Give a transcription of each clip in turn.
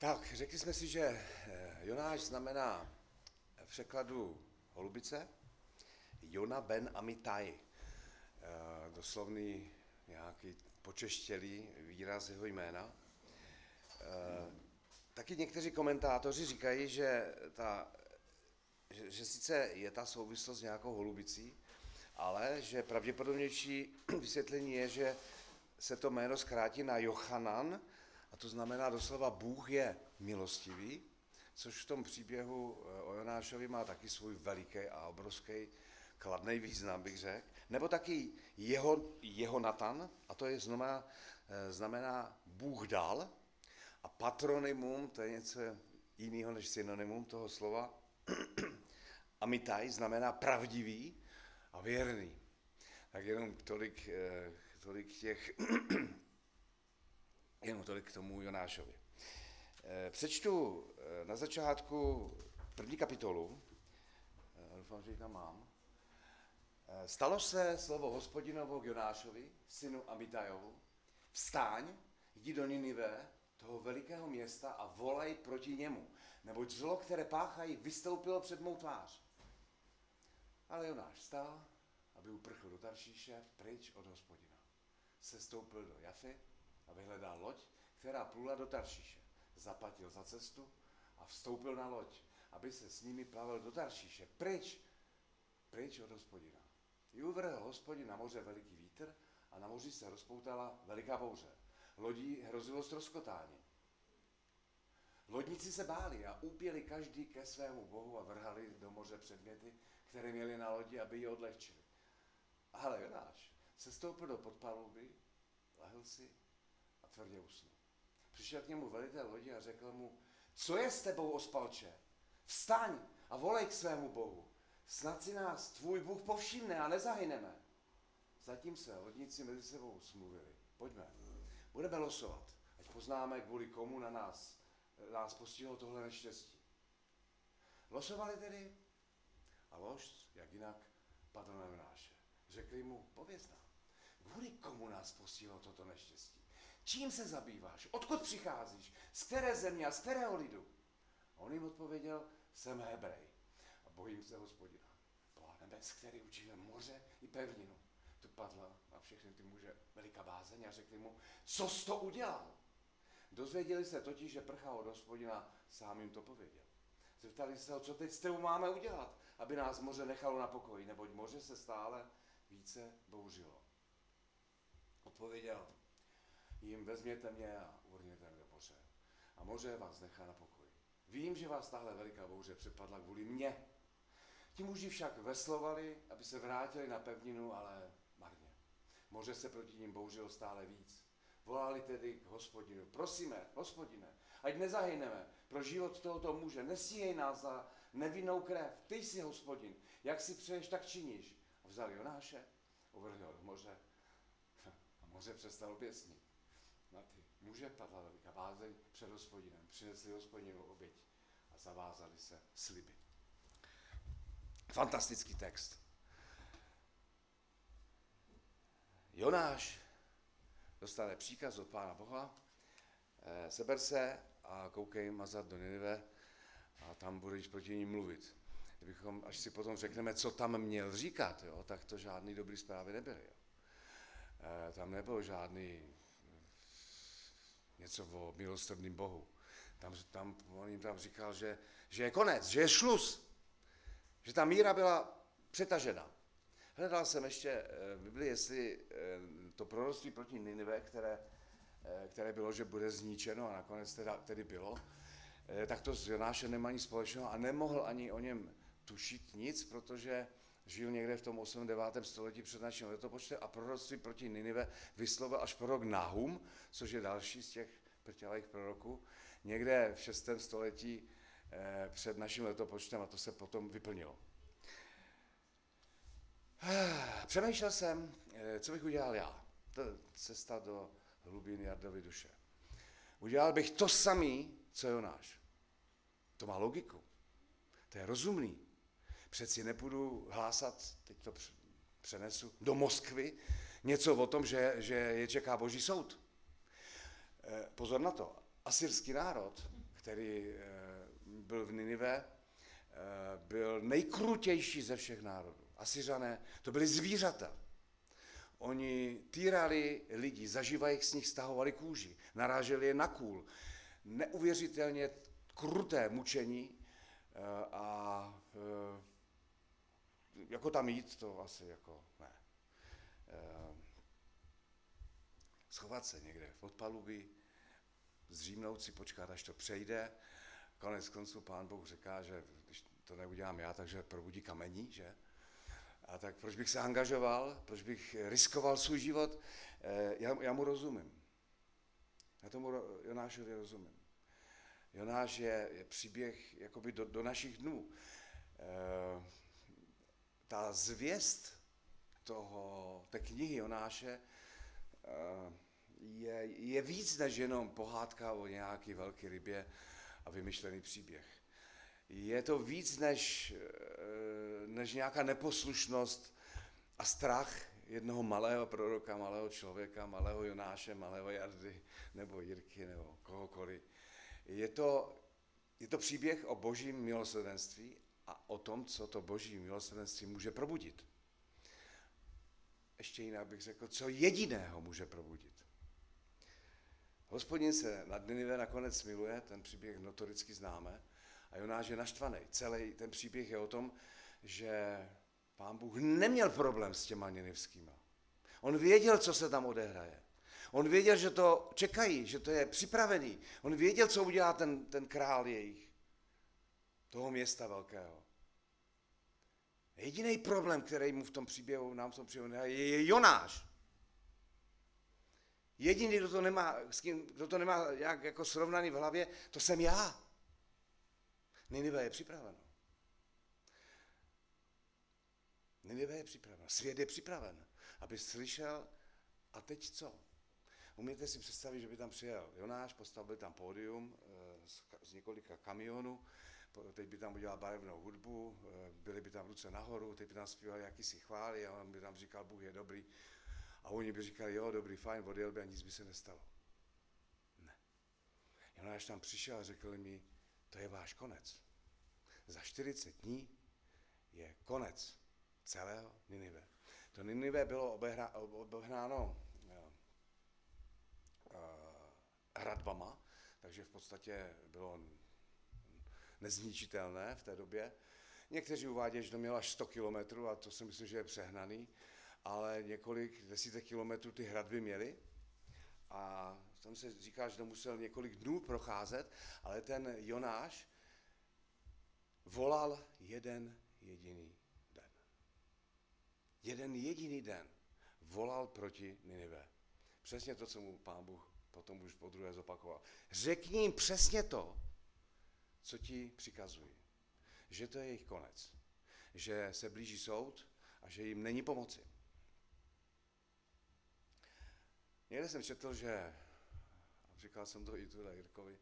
Tak, řekli jsme si, že eh, Jonáš znamená v překladu holubice, Jona ben Amitai, eh, doslovný nějaký počeštělý výraz jeho jména. Eh, taky někteří komentátoři říkají, že, ta, že, že sice je ta souvislost s nějakou holubicí, ale že pravděpodobnější vysvětlení je, že se to jméno zkrátí na Jochanan, to znamená doslova Bůh je milostivý, což v tom příběhu eh, o Jonášovi má taky svůj veliký a obrovský kladný význam, bych řekl. Nebo taky jeho, jeho Natan, a to je znamená, eh, znamená Bůh dal, a patronymum, to je něco jiného než synonymum toho slova, amitai znamená pravdivý a věrný. Tak jenom tolik, eh, tolik těch Jenom tolik k tomu Jonášovi. Eh, přečtu eh, na začátku první kapitolu, eh, doufám, že ji tam mám. Stalo se slovo hospodinovo k Jonášovi, synu Amitajovu, vstáň, jdi do Ninive, toho velikého města a volej proti němu, neboť zlo, které páchají, vystoupilo před mou tvář. Ale Jonáš vstal, aby uprchl do Taršíše, pryč od hospodina. Sestoupil do Jafy, a vyhledal loď, která plula do Taršíše. Zaplatil za cestu a vstoupil na loď, aby se s nimi plavil do Taršíše, pryč, pryč od hospodina. I uvrhl hospodin na moře veliký vítr a na moři se rozpoutala veliká bouře. Lodí hrozilo stroskotání. Lodníci se báli a úpěli každý ke svému bohu a vrhali do moře předměty, které měli na lodi, aby ji odlehčili. Ale Jonáš se stoupil do podpaluby, lehl si tvrdě usnul. Přišel k němu velitel lodi a řekl mu, co je s tebou, ospalče? Vstaň a volej k svému bohu. Snad si nás tvůj Bůh povšimne a nezahyneme. Zatím se lodníci mezi sebou smluvili. Pojďme, budeme losovat, ať poznáme, kvůli komu na nás, nás postihlo tohle neštěstí. Losovali tedy a lož, jak jinak, padl na Jonáše. Řekli mu, pověz nám, kvůli komu nás postihlo toto neštěstí. Čím se zabýváš? Odkud přicházíš? Z které země a z kterého lidu? A on jim odpověděl, jsem Hebrej a bojím se hospodina. Boha nebes, který učil moře i pevninu. Tu padla na všechny ty muže veliká bázeň a řekli mu, co jsi to udělal? Dozvěděli se totiž, že prchá od hospodina, sám jim to pověděl. Zeptali se ho, co teď s tebou máme udělat, aby nás moře nechalo na pokoji, neboť moře se stále více bouřilo. Odpověděl, jim vezměte mě a uvrněte mě do moře. A moře vás nechá na pokoji. Vím, že vás tahle veliká bouře přepadla kvůli mně. Ti muži však veslovali, aby se vrátili na pevninu, ale marně. Moře se proti ním bouřilo stále víc. Volali tedy k hospodinu. Prosíme, hospodine, ať nezahyneme pro život tohoto muže. Nesíhej nás za nevinnou krev. Ty jsi hospodin. Jak si přeješ, tak činíš. A vzali Jonáše, uvrhl do moře a moře přestalo ty muže padla veliká bázeň před hospodinem. Přinesli hospodinu oběť a zavázali se sliby. Fantastický text. Jonáš dostane příkaz od Pána Boha, eh, seber se a koukej mazat do Ninive a tam budeš proti ní mluvit. Kdybychom, až si potom řekneme, co tam měl říkat, jo, tak to žádný dobrý zprávy nebyly. Jo. E, tam nebylo žádný něco o milostrdným Bohu. Tam, tam, on jim tam říkal, že, že je konec, že je šlus, že ta míra byla přetažena. Hledal jsem ještě eh, v Biblii, jestli eh, to proroctví proti Ninive, které, eh, které bylo, že bude zničeno a nakonec teda, tedy bylo, tak to s Jonášem nemá nic společného a nemohl ani o něm tušit nic, protože žil někde v tom 8. 9. století před naším letopočtem a proroctví proti Ninive vyslovil až prorok Nahum, což je další z těch prťalých proroků, někde v 6. století eh, před naším letopočtem a to se potom vyplnilo. Přemýšlel jsem, eh, co bych udělal já. To je cesta do hlubin Jardovy duše. Udělal bych to samý, co Jonáš. To má logiku. To je rozumný. Přeci nepůjdu hlásat, teď to přenesu, do Moskvy něco o tom, že, že je čeká boží soud. Eh, pozor na to, asyrský národ, který eh, byl v Ninive, eh, byl nejkrutější ze všech národů. Asiřané, to byly zvířata. Oni týrali lidi, zažívají z nich stahovali kůži, naráželi je na kůl. Neuvěřitelně kruté mučení a jako tam jít, to asi jako ne. Schovat se někde v podpalubí, zřímnout si, počkat, až to přejde. Konec konců pán Bůh říká, že když to neudělám já, takže probudí kamení, že? A tak proč bych se angažoval, proč bych riskoval svůj život? Eh, já, já mu rozumím. Já tomu Jonášovi rozumím. Jonáš je, je příběh jakoby do, do našich dnů. E, ta zvěst toho, té knihy Jonáše e, je, je víc než jenom pohádka o nějaký velké rybě a vymyšlený příběh. Je to víc než, eh, než nějaká neposlušnost a strach jednoho malého proroka, malého člověka, malého Jonáše, malého Jardy nebo Jirky nebo kohokoliv. Je to, je to příběh o božím milosrdenství a o tom, co to boží milosrdenství může probudit. Ještě jinak bych řekl, co jediného může probudit. Hospodin se nad Ninive nakonec miluje, ten příběh notoricky známe, a Jonáš je naštvaný. Celý ten příběh je o tom, že pán Bůh neměl problém s těma ninivskýma. On věděl, co se tam odehraje. On věděl, že to čekají, že to je připravený. On věděl, co udělá ten, ten král jejich, toho města velkého. Jediný problém, který mu v tom příběhu, nám v příběhu je, je Jonáš. Jediný, kdo to nemá, s kým, kdo to nemá jak, jako srovnaný v hlavě, to jsem já. Ninive je připraveno. Ninive je připraveno. Svět je připraven, aby slyšel, a teď co? Umíte si představit, že by tam přijel Jonáš, postavil tam pódium eh, z, z několika kamionů, teď by tam udělal barevnou hudbu, eh, byli by tam ruce nahoru, teď by tam zpívali jakýsi chvály a on by tam říkal, Bůh je dobrý, a oni by říkali, jo, dobrý, fajn, odjel by a nic by se nestalo. Ne. Jonáš tam přišel a řekl mi, to je váš konec. Za 40 dní je konec celého Ninive. To Ninive bylo obehnáno uh, hradbama, takže v podstatě bylo nezničitelné v té době. Někteří uvádějí, že to mělo až 100 kilometrů a to si myslím, že je přehnaný ale několik desítek kilometrů ty hradby měly. A tam se říká, že to musel několik dnů procházet, ale ten Jonáš volal jeden jediný den. Jeden jediný den volal proti Ninive. Přesně to, co mu pán Bůh potom už po druhé zopakoval. Řekni jim přesně to, co ti přikazují. Že to je jejich konec. Že se blíží soud a že jim není pomoci. Někde jsem četl, že, a říkal jsem to i tu Jirkovi,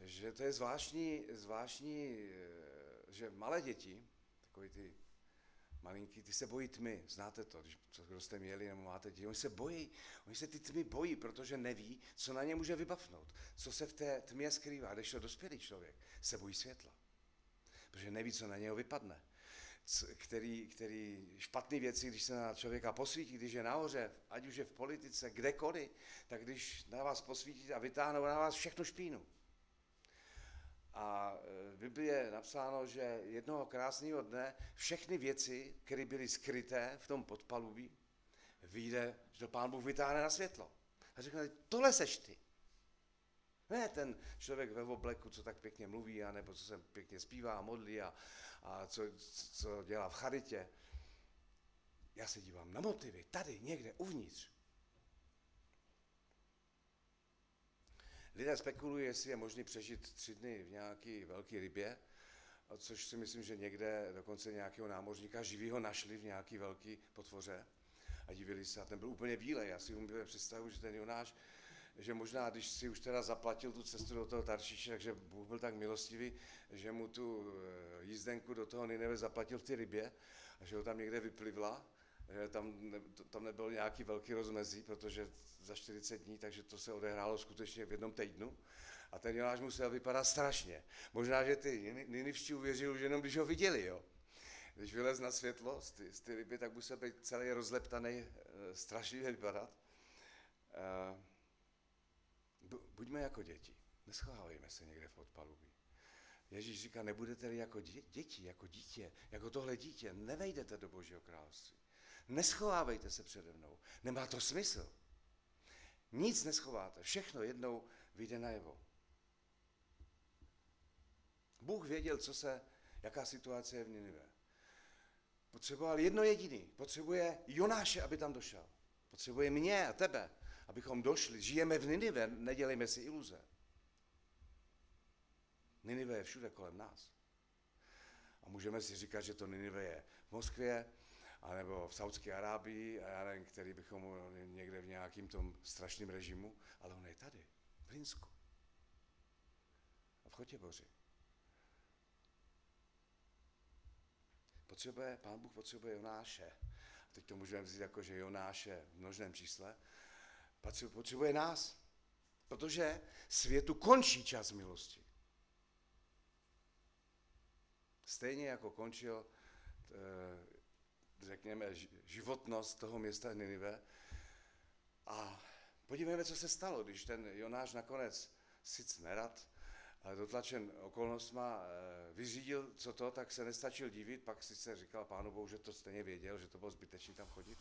že to je zvláštní, zvláštní, eh, že malé děti, takový ty malinký, ty se bojí tmy, znáte to, když kdo jste měli nebo máte děti, oni se bojí, oni se ty tmy bojí, protože neví, co na ně může vybavnout, co se v té tmě skrývá, když to dospělý člověk se bojí světla, protože neví, co na něho vypadne který, který špatné věci, když se na člověka posvítí, když je nahoře, ať už je v politice, kdekoliv, tak když na vás posvítí a vytáhnou na vás všechno špínu. A e, v Biblii je napsáno, že jednoho krásného dne všechny věci, které byly skryté v tom podpalubí, vyjde, že to pán Bůh vytáhne na světlo. A řekne, tohle seš ty. Ne ten člověk ve obleku, co tak pěkně mluví, anebo co se pěkně zpívá a modlí a, a co, co dělá v charitě. Já se dívám na motivy, tady někde uvnitř. Lidé spekulují, jestli je možné přežít tři dny v nějaké velké rybě, což si myslím, že někde dokonce nějakého námořníka živýho našli v nějaké velké potvoře a divili se. A ten byl úplně bílej. Já si umím představu, že ten Jonáš že možná, když si už teda zaplatil tu cestu do toho Taršiše, takže Bůh byl tak milostivý, že mu tu eh, jízdenku do toho Nineve zaplatil v ty rybě a že ho tam někde vyplivla tam, ne, tam nebylo nějaký velký rozmezí, protože za 40 dní, takže to se odehrálo skutečně v jednom týdnu. A ten Jonáš musel vypadat strašně. Možná, že ty Ninivští uvěřili už jenom, když ho viděli, jo. Když vylez na světlo z ty, z ty ryby, tak musel být celý rozleptaný, eh, strašlivě vypadat. Eh, buďme jako děti. Neschovávejme se někde v podpalubí. Ježíš říká, nebudete jako děti, jako dítě, jako tohle dítě, nevejdete do Božího království. Neschovávejte se přede mnou. Nemá to smysl. Nic neschováte, všechno jednou vyjde najevo. Bůh věděl, co se, jaká situace je v Ninive. Potřeboval jedno jediný. Potřebuje Jonáše, aby tam došel. Potřebuje mě a tebe, abychom došli. Žijeme v Ninive, nedělejme si iluze. Ninive je všude kolem nás. A můžeme si říkat, že to Ninive je v Moskvě, anebo v Saudské Arábii, a já nevím, který bychom někde v nějakým tom strašném režimu, ale on je tady, v Linsku. A v Chotěboři. Potřebuje, pán Bůh potřebuje Jonáše. A teď to můžeme vzít jako, že Jonáše v množném čísle. Potřebuje nás. Protože světu končí čas milosti. Stejně jako končil, eh, řekněme, životnost toho města Ninive. A podívejme, co se stalo, když ten Jonáš nakonec sice nerad, ale dotlačen okolnostma eh, vyřídil, co to, tak se nestačil divit, pak sice říkal pánu Bohu, že to stejně věděl, že to bylo zbytečné tam chodit.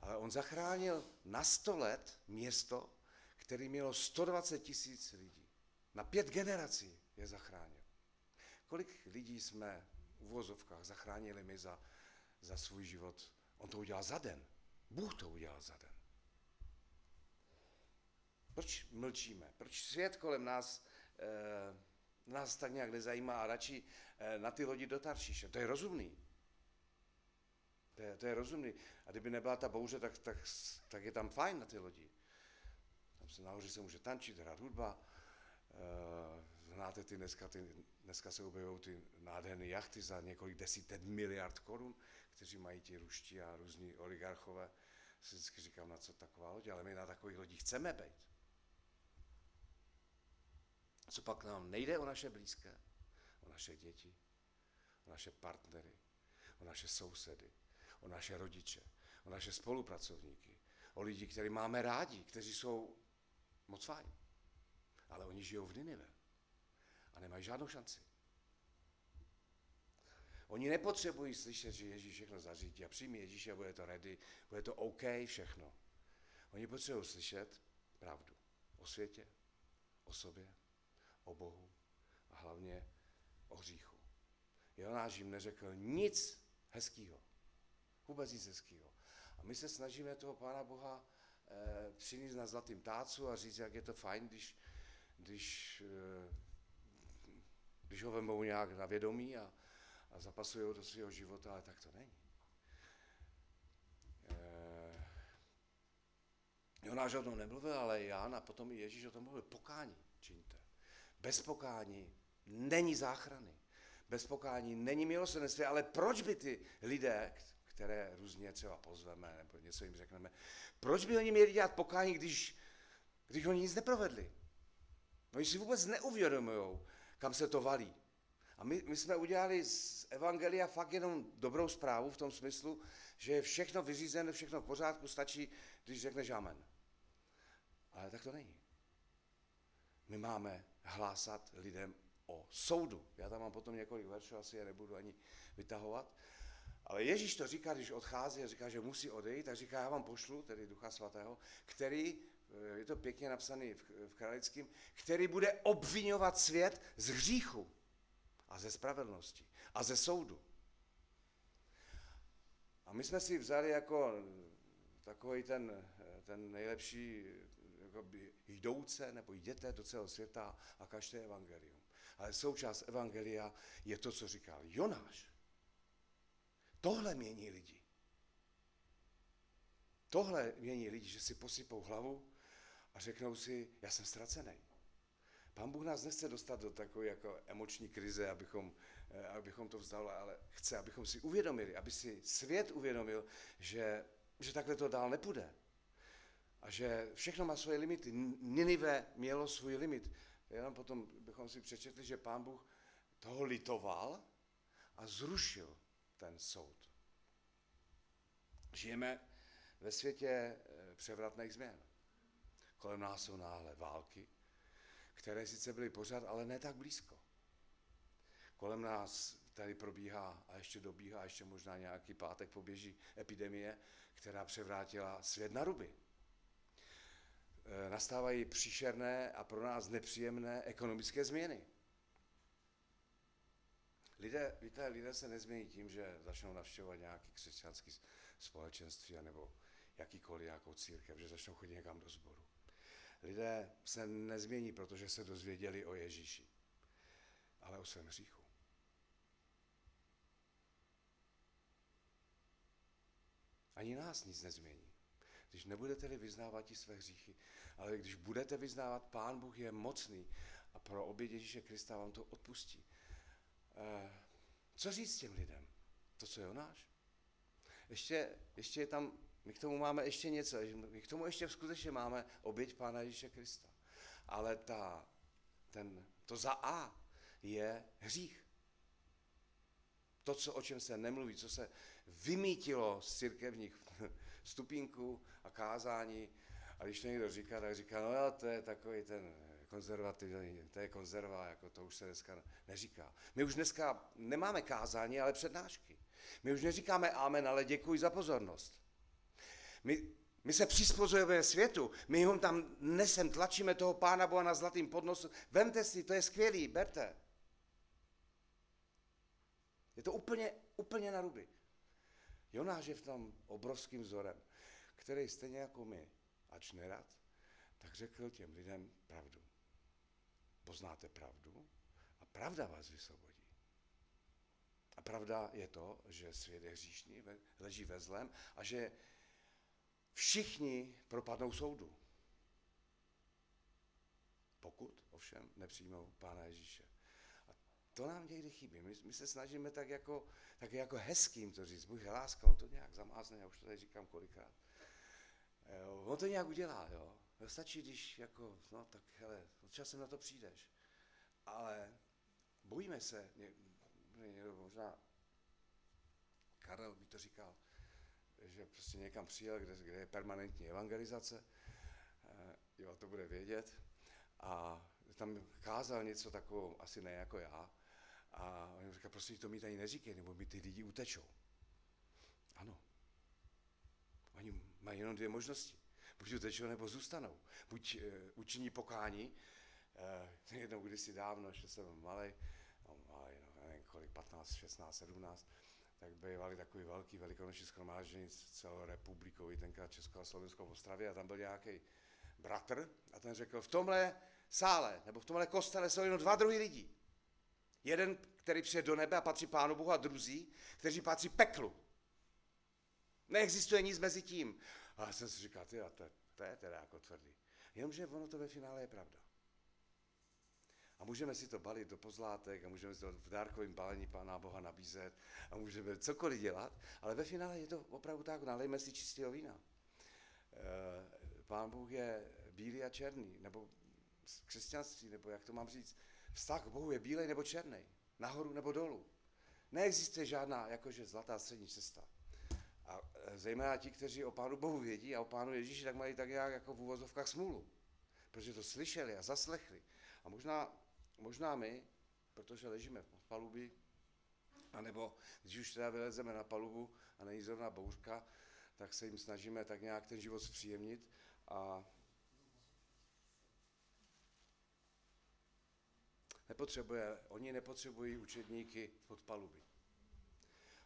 Ale on zachránil na 100 let město, který mělo 120 tisíc lidí. Na pět generací je zachránil. Kolik lidí jsme v uvozovkách zachránili my za, za svůj život? On to udělal za den. Bůh to udělal za den. Proč mlčíme? Proč svět kolem nás Eh, nás tak nějak nezajímá a radši eh, na ty lodi do Taršíše. To je rozumný. To je, to je rozumný. A kdyby nebyla ta bouře, tak, tak, tak je tam fajn na ty lodi. Tam se nahoře se může tančit, hrát hudba. E, znáte ty dneska, ty, dneska se objevují ty nádherné jachty za několik desítek miliard korun, kteří mají ti ruští a různí oligarchové. Si vždycky říkám, na co taková loď, ale my na takových lodích chceme být. Co pak nám nejde o naše blízké, o naše děti, o naše partnery, o naše sousedy, o naše rodiče, o naše spolupracovníky, o lidi, který máme rádi, kteří jsou moc fajn. Ale oni žijou v Ninive a nemají žádnou šanci. Oni nepotřebují slyšet, že Ježíš všechno zařídí a přijmi Ježíše, bude to ready, bude to OK všechno. Oni potřebují slyšet pravdu o světě, o sobě, o Bohu a hlavně o hříchu. Jonáš jim neřekl nic hezkého. Vůbec nic hezkého. A my se snažíme toho Pána Boha e, přinést na zlatým tácu a říct, jak je to fajn, když, když, e, když ho vemou nějak na vědomí a, a zapasují ho do svého života, ale tak to není. E, Jonáš o tom nemluvil, ale Jan a potom i Ježíš o tom mluvil. Pokání čiňte. Bez pokání není záchrany. Bez pokání není milosrdenství, ale proč by ty lidé, které různě třeba pozveme nebo něco jim řekneme, proč by oni měli dělat pokání, když, když oni nic neprovedli? Oni si vůbec neuvědomují, kam se to valí. A my, my jsme udělali z Evangelia fakt jenom dobrou zprávu v tom smyslu, že je všechno vyřízené, všechno v pořádku, stačí, když řekneš amen. Ale tak to není. My máme hlásat lidem o soudu. Já tam mám potom několik veršů, asi je nebudu ani vytahovat. Ale Ježíš to říká, když odchází a říká, že musí odejít, tak říká, já vám pošlu, tedy Ducha Svatého, který, je to pěkně napsaný v, v Kralickém, který bude obvinovat svět z hříchu a ze spravedlnosti a ze soudu. A my jsme si vzali jako takový ten, ten nejlepší jakoby jdouce nebo jděte do celého světa a kažte evangelium. Ale součást evangelia je to, co říkal Jonáš. Tohle mění lidi. Tohle mění lidi, že si posypou hlavu a řeknou si, já jsem ztracený. Pán Bůh nás nechce dostat do takové jako emoční krize, abychom eh, abychom to vzdali, ale chce, abychom si uvědomili, aby si svět uvědomil, že, že takhle to dál nepůjde. A že všechno má svoje limity. Ninive mělo svůj limit. Jenom potom bychom si přečetli, že pán Bůh toho litoval a zrušil ten soud. Žijeme ve světě eh, převratných změn. Kolem nás jsou náhle války, které sice byly pořád, ale ne tak blízko. Kolem nás tady probíhá a ještě dobíhá, ještě možná nějaký pátek poběží epidemie, která převrátila svět na ruby. E, nastávají příšerné a pro nás nepříjemné ekonomické změny. Lidé, víte, lidé se nezmění tím, že začnou navštěvovat nějaký křesťanský společenství nebo jakýkoliv nějakou církev, že začnou chodit někam do sboru. Lidé se nezmění, protože se dozvěděli o Ježíši, ale o svém hříchu. Ani nás nic nezmění. Když nebudete-li vyznávat i své hříchy, ale když budete vyznávat, Pán Bůh je mocný a pro oběd Ježíše Krista vám to odpustí. Eh, co říct těm lidem? To, co Jonáš? Ještě, ještě je tam, my k tomu máme ještě něco, my k tomu ještě skutečně máme oběť Pána Ježíše Krista. Ale ta, ten, to za A je hřích. To, co, o čem se nemluví, co se vymítilo z církevních stupínků a kázání. A když to někdo říká, tak říká, no jo, to je takový ten konzervativní, to je konzerva, jako to už se dneska neříká. My už dneska nemáme kázání, ale přednášky. My už neříkáme amen, ale děkuji za pozornost. My, my se přizpůsobujeme světu, my ho tam nesem, tlačíme toho Pána Boha na zlatým podnosu. Vemte si, to je skvělý, berte. Je to úplně, úplně na ruby. Jonáš je v tom obrovským vzorem, který stejně jako my, ač nerad, tak řekl těm lidem pravdu. Poznáte pravdu a pravda vás vysvobodí. A pravda je to, že svět je hříšný, leží ve zlem a že všichni propadnou soudu. Pokud ovšem nepřijmou Pána Ježíše. A to nám někdy chybí. My, my se snažíme tak jako, tak jako hezkým to říct. Bůh láska, on to nějak zamázne, já už to tady říkám kolikrát. Jo, on to nějak udělá, jo. Stačí, když jako, no tak hele, časem na to přijdeš. Ale bojíme se, někdo možná, Karel by to říkal, že prostě někam přijel, kde, kde je permanentní evangelizace, e, jo, to bude vědět, a tam kázal něco takového, asi ne jako já, a on říká, prostě to mi tady neříkej, nebo mi ty lidi utečou. Ano. Oni mají jenom dvě možnosti. Buď utečou, nebo zůstanou. Buď uh, učiní pokání, uh, jednou kdysi dávno, ještě jsem malý, no, malý, no, nevím kolik, 15, 16, 17, tak bývali takový velký velikonoční schromáždění s celou republikou, i tenkrát Česko a Slovensko v Ostravě a tam byl nějaký bratr a ten řekl, v tomhle sále nebo v tomhle kostele jsou jenom dva druhy lidí. Jeden, který přijde do nebe a patří Pánu Bohu a druzí, kteří patří peklu. Neexistuje nic mezi tím. A já jsem si říkal, ty, to, to je teda jako tvrdý. Jenomže ono to ve finále je pravda. A můžeme si to balit do pozlátek a můžeme si to v dárkovém balení Pána Boha nabízet a můžeme cokoliv dělat, ale ve finále je to opravdu tak, nalejme si čistého vína. Eh, Pán Bůh je bílý a černý, nebo křesťanství, nebo jak to mám říct, vztah k Bohu je bílej nebo černý, nahoru nebo dolů. Neexistuje žádná jakože zlatá střední cesta. A e, zejména ti, kteří o Pánu Bohu vědí a o Pánu Ježíši, tak mají tak nějak jako v úvozovkách smůlu. Protože to slyšeli a zaslechli. A možná, možná my, protože ležíme v palubi, anebo když už teda vylezeme na palubu a není zrovna bouřka, tak se jim snažíme tak nějak ten život zpříjemnit a nepotřebuje, oni nepotřebují učedníky pod paluby.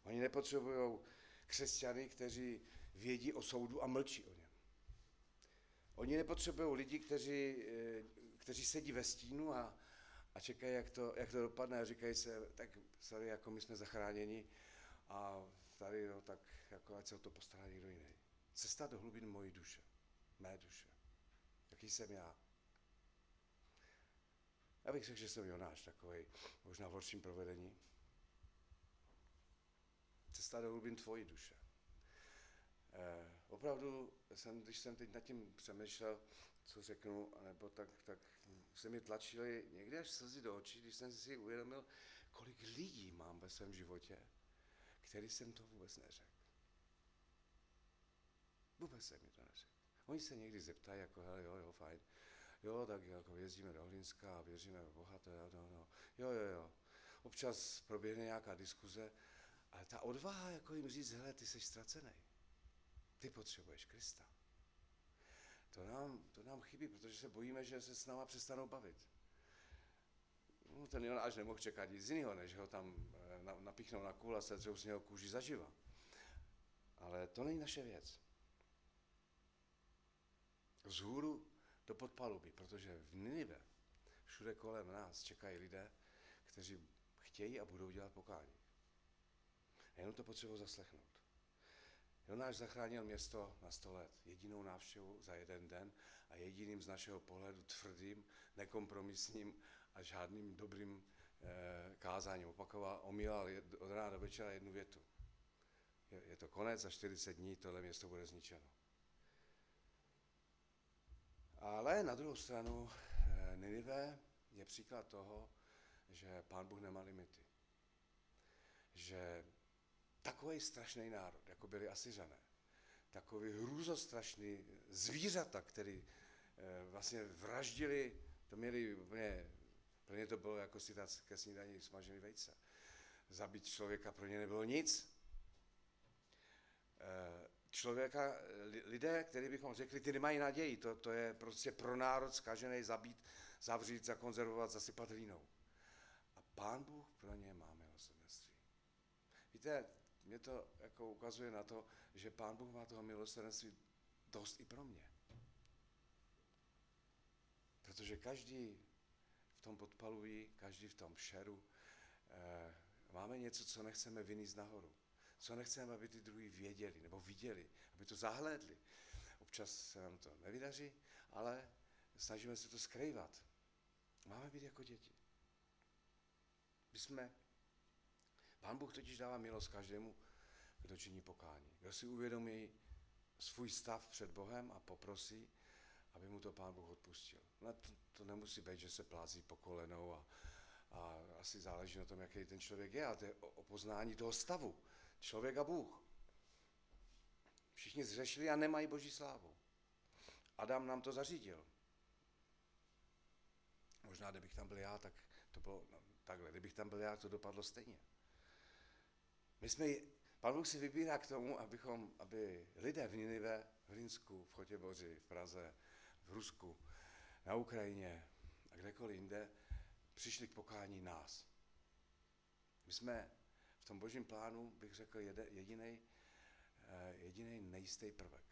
Oni nepotřebují křesťany, kteří vědí o soudu a mlčí o něm. Oni nepotřebují lidi, kteří, eh, kteří sedí ve stínu a, a čekají, jak to, jak to dopadne a říkají se, tak sorry, jako my jsme zachráněni a tady, no, tak jako ať se o to postará někdo jiný. Cesta do hlubin mojí duše, mé duše. Jaký jsem já. Já bych řekl, že jsem Jonáš takový, možná v horším provedení. cesta do hlubin tvojí duše. Eh, opravdu, jsem, když jsem teď nad tím přemýšlel, co řeknu, nebo tak, tak se mi tlačily někde až slzy do očí, když jsem si uvědomil, kolik lidí mám ve svém životě, který jsem to vůbec neřekl. Vůbec jsem mi to neřekl. Oni se někdy zeptají, jako, hele, jo, jo, fajn, jo, tak jako jezdíme do Hlinska a věříme v Boha, to jo, no, no. jo, jo, jo. Občas proběhne nějaká diskuze, ale ta odvaha, jako jim říct, hele, ty jsi ztracený. Ty potřebuješ Krista. To nám, to nám chybí, protože se bojíme, že se s náma přestanou bavit. No, ten Jonáš nemohl čekat nic jiného, než ho tam eh, napíchnou na kůl a se z něho kůži zaživa. Ale to není naše věc. Vzhůru do podpaluby, protože v Ninive, všude kolem nás čekají lidé, kteří chtějí a budou dělat pokání. A jenom to potřebuji zaslechnout. Jonáš zachránil město na sto let, jedinou návštěvu za jeden den a jediným z našeho pohledu tvrdým, nekompromisním a žádným dobrým e, kázáním. Opakoval, omílal od rána do večera jednu větu. Je, je to konec, za 40 dní tohle město bude zničeno. Ale na druhou stranu e, Ninive je příklad toho, že pán Bůh nemá limity. Že takový strašný národ, jako byli Asiřané, takový hrůzostrašný zvířata, který e, vlastně vraždili, to měli úplně, pro ně to bylo jako si dát ke snídaní smažený vejce. Zabít člověka pro ně nebylo nic. E, člověka, lidé, který bychom řekli, ty nemají naději, to, to je prostě pro národ zkažený zabít, zavřít, zakonzervovat, zasypat hlínou. A pán Bůh pro ně má milosrdenství. Víte, mě to jako ukazuje na to, že pán Bůh má toho milosrdenství dost i pro mě. Protože každý v tom podpalují, každý v tom šeru, eh, máme něco, co nechceme vyníst nahoru. Co nechceme, aby ty druhý věděli nebo viděli, aby to zahlédli. Občas se nám to nevydaří, ale snažíme se to skrývat. Máme být jako děti. My jsme, pán Bůh totiž dává milost každému, kdo činí pokání. Kdo si uvědomí svůj stav před Bohem a poprosí, aby mu to pán Bůh odpustil. No to, to nemusí být, že se plází po kolenou a, a asi záleží na tom, jaký ten člověk je, a to je o, o poznání toho stavu. Člověk a Bůh. Všichni zřešili a nemají boží slávu. Adam nám to zařídil. Možná, kdybych tam byl já, tak to bylo no, takhle. Kdybych tam byl já, to dopadlo stejně. My jsme, Pán Bůh si vybírá k tomu, abychom, aby lidé v Ninive, v Hlinsku, v Chotěboři, v Praze, v Rusku, na Ukrajině a kdekoliv jinde, přišli k pokání nás. My jsme v tom božím plánu, bych řekl, jediný eh, jediný nejistý prvek.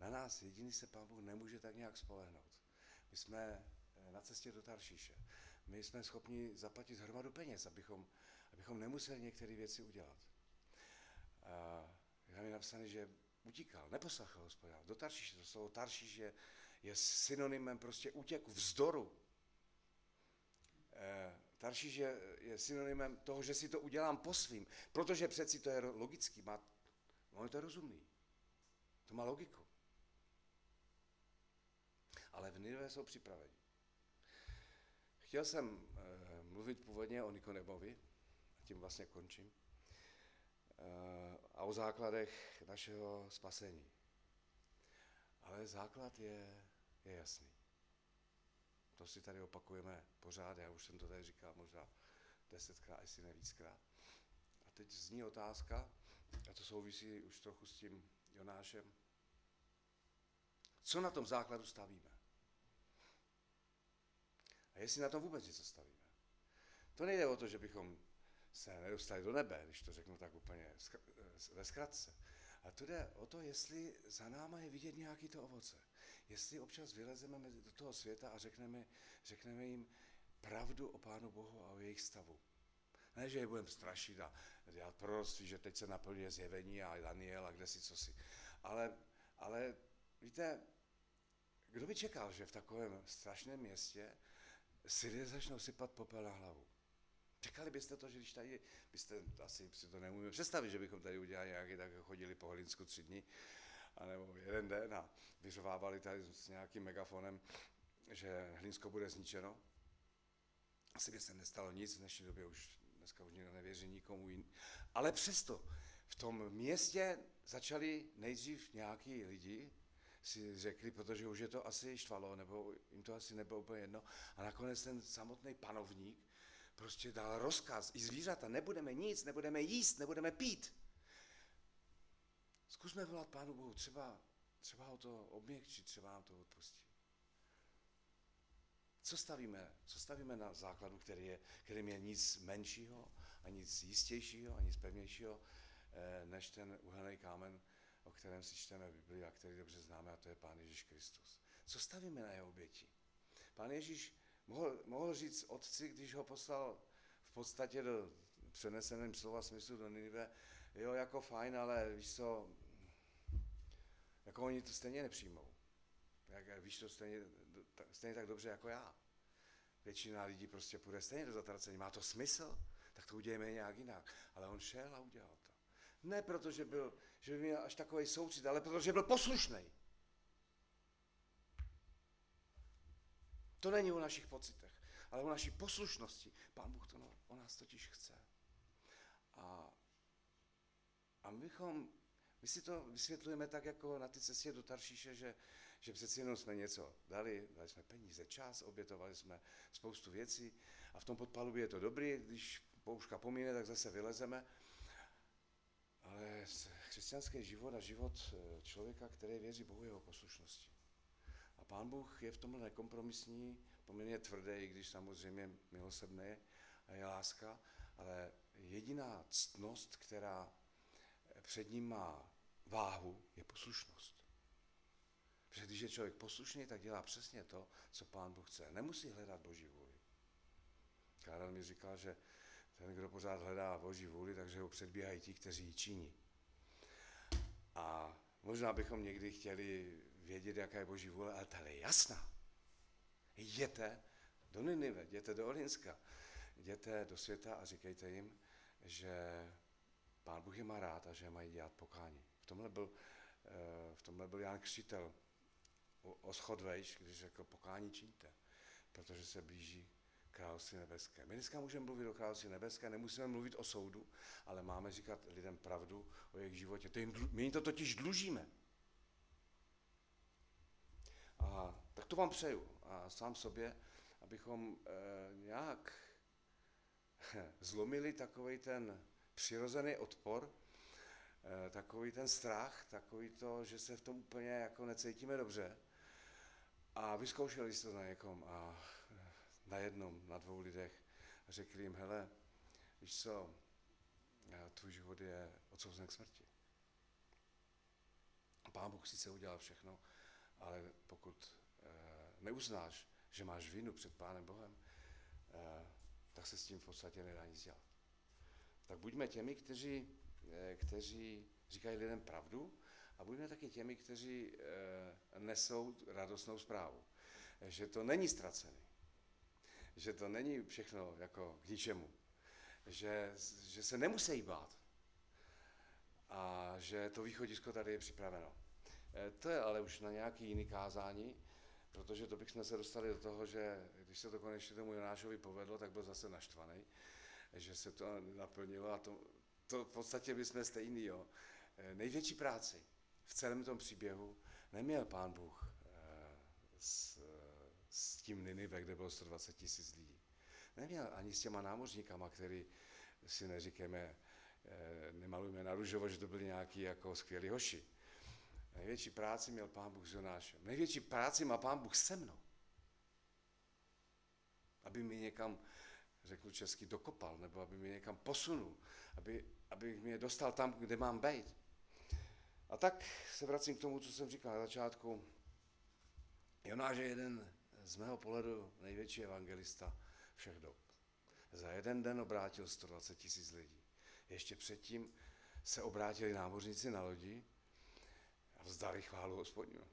Na nás jediný se Pán Bůh nemůže tak nějak spolehnout. My jsme eh, na cestě do Taršíše. My jsme schopni zaplatit hromadu peněz, abychom, abychom nemuseli některé věci udělat. A tam je napsané, že utíkal, neposlechl hospodina. Do Taršíše, to slovo Taršíš je, je synonymem prostě útěku, vzdoru. E, Taršíš je, je synonymem toho, že si to udělám po svým, protože přeci to je logický, má, on je to rozumný. To má logiku. Ale v Ninive jsou připraveni. Chtěl jsem e, mluvit původně o Nikodemovi, a tím vlastně končím, e, a o základech našeho spasení. Ale základ je, je jasný. To si tady opakujeme pořád, já už jsem to tady říkal možná desetkrát, jestli ne víckrát. A teď zní otázka, a to souvisí už trochu s tím Jonášem. Co na tom základu stavíme? A jestli na tom vůbec něco stavíme? To nejde o to, že bychom se nedostali do nebe, když to řeknu tak úplně ve zkratce. A to jde o to, jestli za náma je vidět nějaký to ovoce. Jestli občas vylezeme do toho světa a řekneme, řekneme jim pravdu o Pánu Bohu a o jejich stavu. Ne, že je budeme strašit a dělat proroctví, že teď se naplňuje zjevení a Daniel a kde si co si. Ale, ale víte, kdo by čekal, že v takovém strašném městě si lidé začnou sypat popel na hlavu? Čekali byste to, že když tady, byste asi si to neumíme představit, že bychom tady udělali nějaký, tak chodili po Hlinsku tři dny, anebo jeden den a vyřovávali tady s nějakým megafonem, že Hlinsko bude zničeno. Asi by se nestalo nic, v dnešní době už dneska už nikdo nevěří nikomu jiný. Ale přesto v tom městě začali nejdřív nějaký lidi, si řekli, protože už je to asi štvalo, nebo jim to asi nebylo úplně jedno. A nakonec ten samotný panovník prostě dal rozkaz, i zvířata, nebudeme nic, nebudeme jíst, nebudeme pít. Zkusme volat Pánu Bohu, třeba, třeba ho to obměkčit, třeba nám to odpustí. Co stavíme? Co stavíme na základu, který je, kterým je nic menšího a nic jistějšího a nic pevnějšího, eh, než ten uhelný kámen, o kterém si čteme Bibli a který dobře známe, a to je Pán Ježíš Kristus. Co stavíme na jeho oběti? Pán Ježíš mohl, mohl říct otci, když ho poslal v podstatě do přeneseném slova smyslu do Ninive, jo, jako fajn, ale víš co, jako oni to stejně nepřijmou. Jak, víš to stejně, stejně tak dobře jako já. Většina lidí prostě půjde stejně do zatracení. Má to smysl? Tak to udějeme nějak jinak. Ale on šel a udělal to. Ne proto, že, byl, že by měl až takový soucit, ale protože byl poslušný. To není o našich pocitech, ale o naší poslušnosti. Pán Bůh to no, o nás totiž chce. A, a my bychom, my si to vysvětlujeme tak, jako na ty cestě do Taršíše, že, že přeci jenom jsme něco dali, dali jsme peníze, čas, obětovali jsme spoustu věcí a v tom podpalubě je to dobrý, když pouška pomíne, tak zase vylezeme. Ale křesťanský život a život eh, člověka, který věří Bohu jeho poslušnosti. Pán Bůh je v tomhle nekompromisní, poměrně tvrdý, i když samozřejmě milosrdný a je láska, ale jediná ctnost, která před ním má váhu, je poslušnost. Protože když je člověk poslušný, tak dělá přesně to, co pán Bůh chce. Nemusí hledat Boží vůli. Karel mi říkal, že ten, kdo pořád hledá Boží vůli, takže ho předbíhají ti, kteří ji činí. A možná bychom někdy chtěli vědět, jaká je Boží vůle, ale ta je jasná. Jděte do Ninive, jděte do Olinska, jděte do světa a říkejte jim, že Pán Bůh je má rád a že mají dělat pokání. V tomhle byl, eh, v tomhle byl Jan Křitel o schodvejš, když řekl pokání čiňte, protože se blíží království nebeské. My dneska můžeme mluvit o království nebeské, nemusíme mluvit o soudu, ale máme říkat lidem pravdu o jejich životě. My jim to totiž dlužíme. Tak to vám přeju a sám sobě, abychom e, nějak zlomili takový ten přirozený odpor, e, takový ten strach, takový to, že se v tom úplně jako necítíme dobře. A vyzkoušeli jste to na někom a na jednom, na dvou lidech a řekli jim, hele, víš co, tvůj život je odsouzen k smrti. Pán Bůh sice udělal všechno, ale pokud e, neuznáš, že máš vinu před Pánem Bohem, e, tak se s tím v podstatě nedá nic dělat. Tak buďme těmi, kteří, e, kteří říkají lidem pravdu a buďme taky těmi, kteří nesou radostnou zprávu. Že to není ztracený. Že to není všechno jako k ničemu. Že, že se nemusí bát. A že to východisko tady je připraveno. Eh, to je ale už na nějaký jiný kázání, protože to bychom se dostali do toho, že když se to konečně tomu Jonášovi povedlo, tak byl zase naštvaný, že se to naplnilo a to, to v podstatě bychom stejný. Jo. Eh, největší práci v celém tom příběhu neměl pán Bůh eh, s, s tím Ninive, kde bylo 120 tisíc lidí. Neměl ani s těma námořníkama, který si neříkáme, nemalujeme na růžovo, že to byli nějaký jako skvělí hoši. Největší práci měl pán Bůh s Jonášem. Největší práci má pán Bůh se mnou. Aby mi někam, řeknu česky, dokopal, nebo aby mi někam posunul, aby, aby mě dostal tam, kde mám být. A tak se vracím k tomu, co jsem říkal na začátku. Jonáš je jeden z mého pohledu největší evangelista všech dob. Za jeden den obrátil 120 tisíc lidí. Ještě předtím se obrátili námořníci na lodi vzdali chválu hospodinu.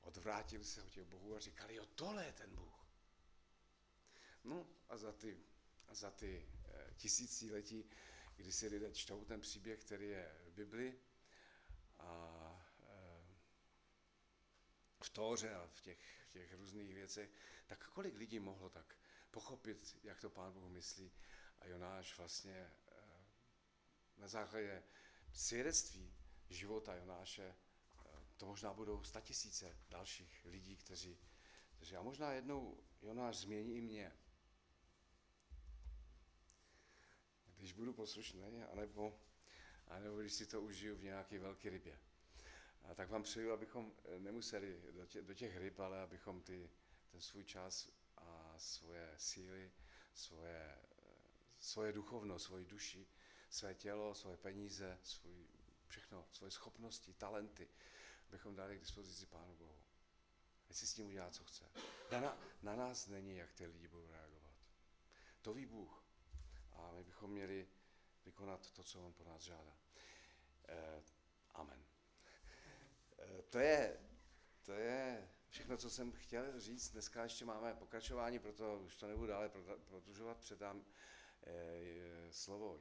Odvrátili se od těch bohů a říkali, jo, tohle je ten Bůh. No a za ty za ty eh, tisíciletí, kdy si lidé čtou ten příběh, který je v Bibli a eh, v Tóře a v těch, v těch různých věcech, tak kolik lidí mohlo tak pochopit, jak to Pán Bůh myslí. A Jonáš vlastně eh, na základě svědectví života Jonáše, to možná budou statisíce dalších lidí, kteří, kteří a možná jednou Jonáš změní i mě. Když budu poslušný, anebo, anebo když si to užiju v nějaké velké rybě. A tak vám přeju, abychom nemuseli do těch, do těch ryb, ale abychom ty, ten svůj čas a svoje síly, svoje, svoje duchovno, svoji duši, své tělo, svoje peníze, svůj, všechno, svoje schopnosti, talenty, abychom dali k dispozici Pánu Bohu. Ať si s tím udělá, co chce. Na, na nás není, jak ty lidi budou reagovat. To ví Bůh. A my bychom měli vykonat to, co On po nás žádá. Eh, amen. Eh, to je, to je všechno, co jsem chtěl říct. Dneska ještě máme pokračování, proto už to nebudu dále prodlužovat. Předám eh, slovo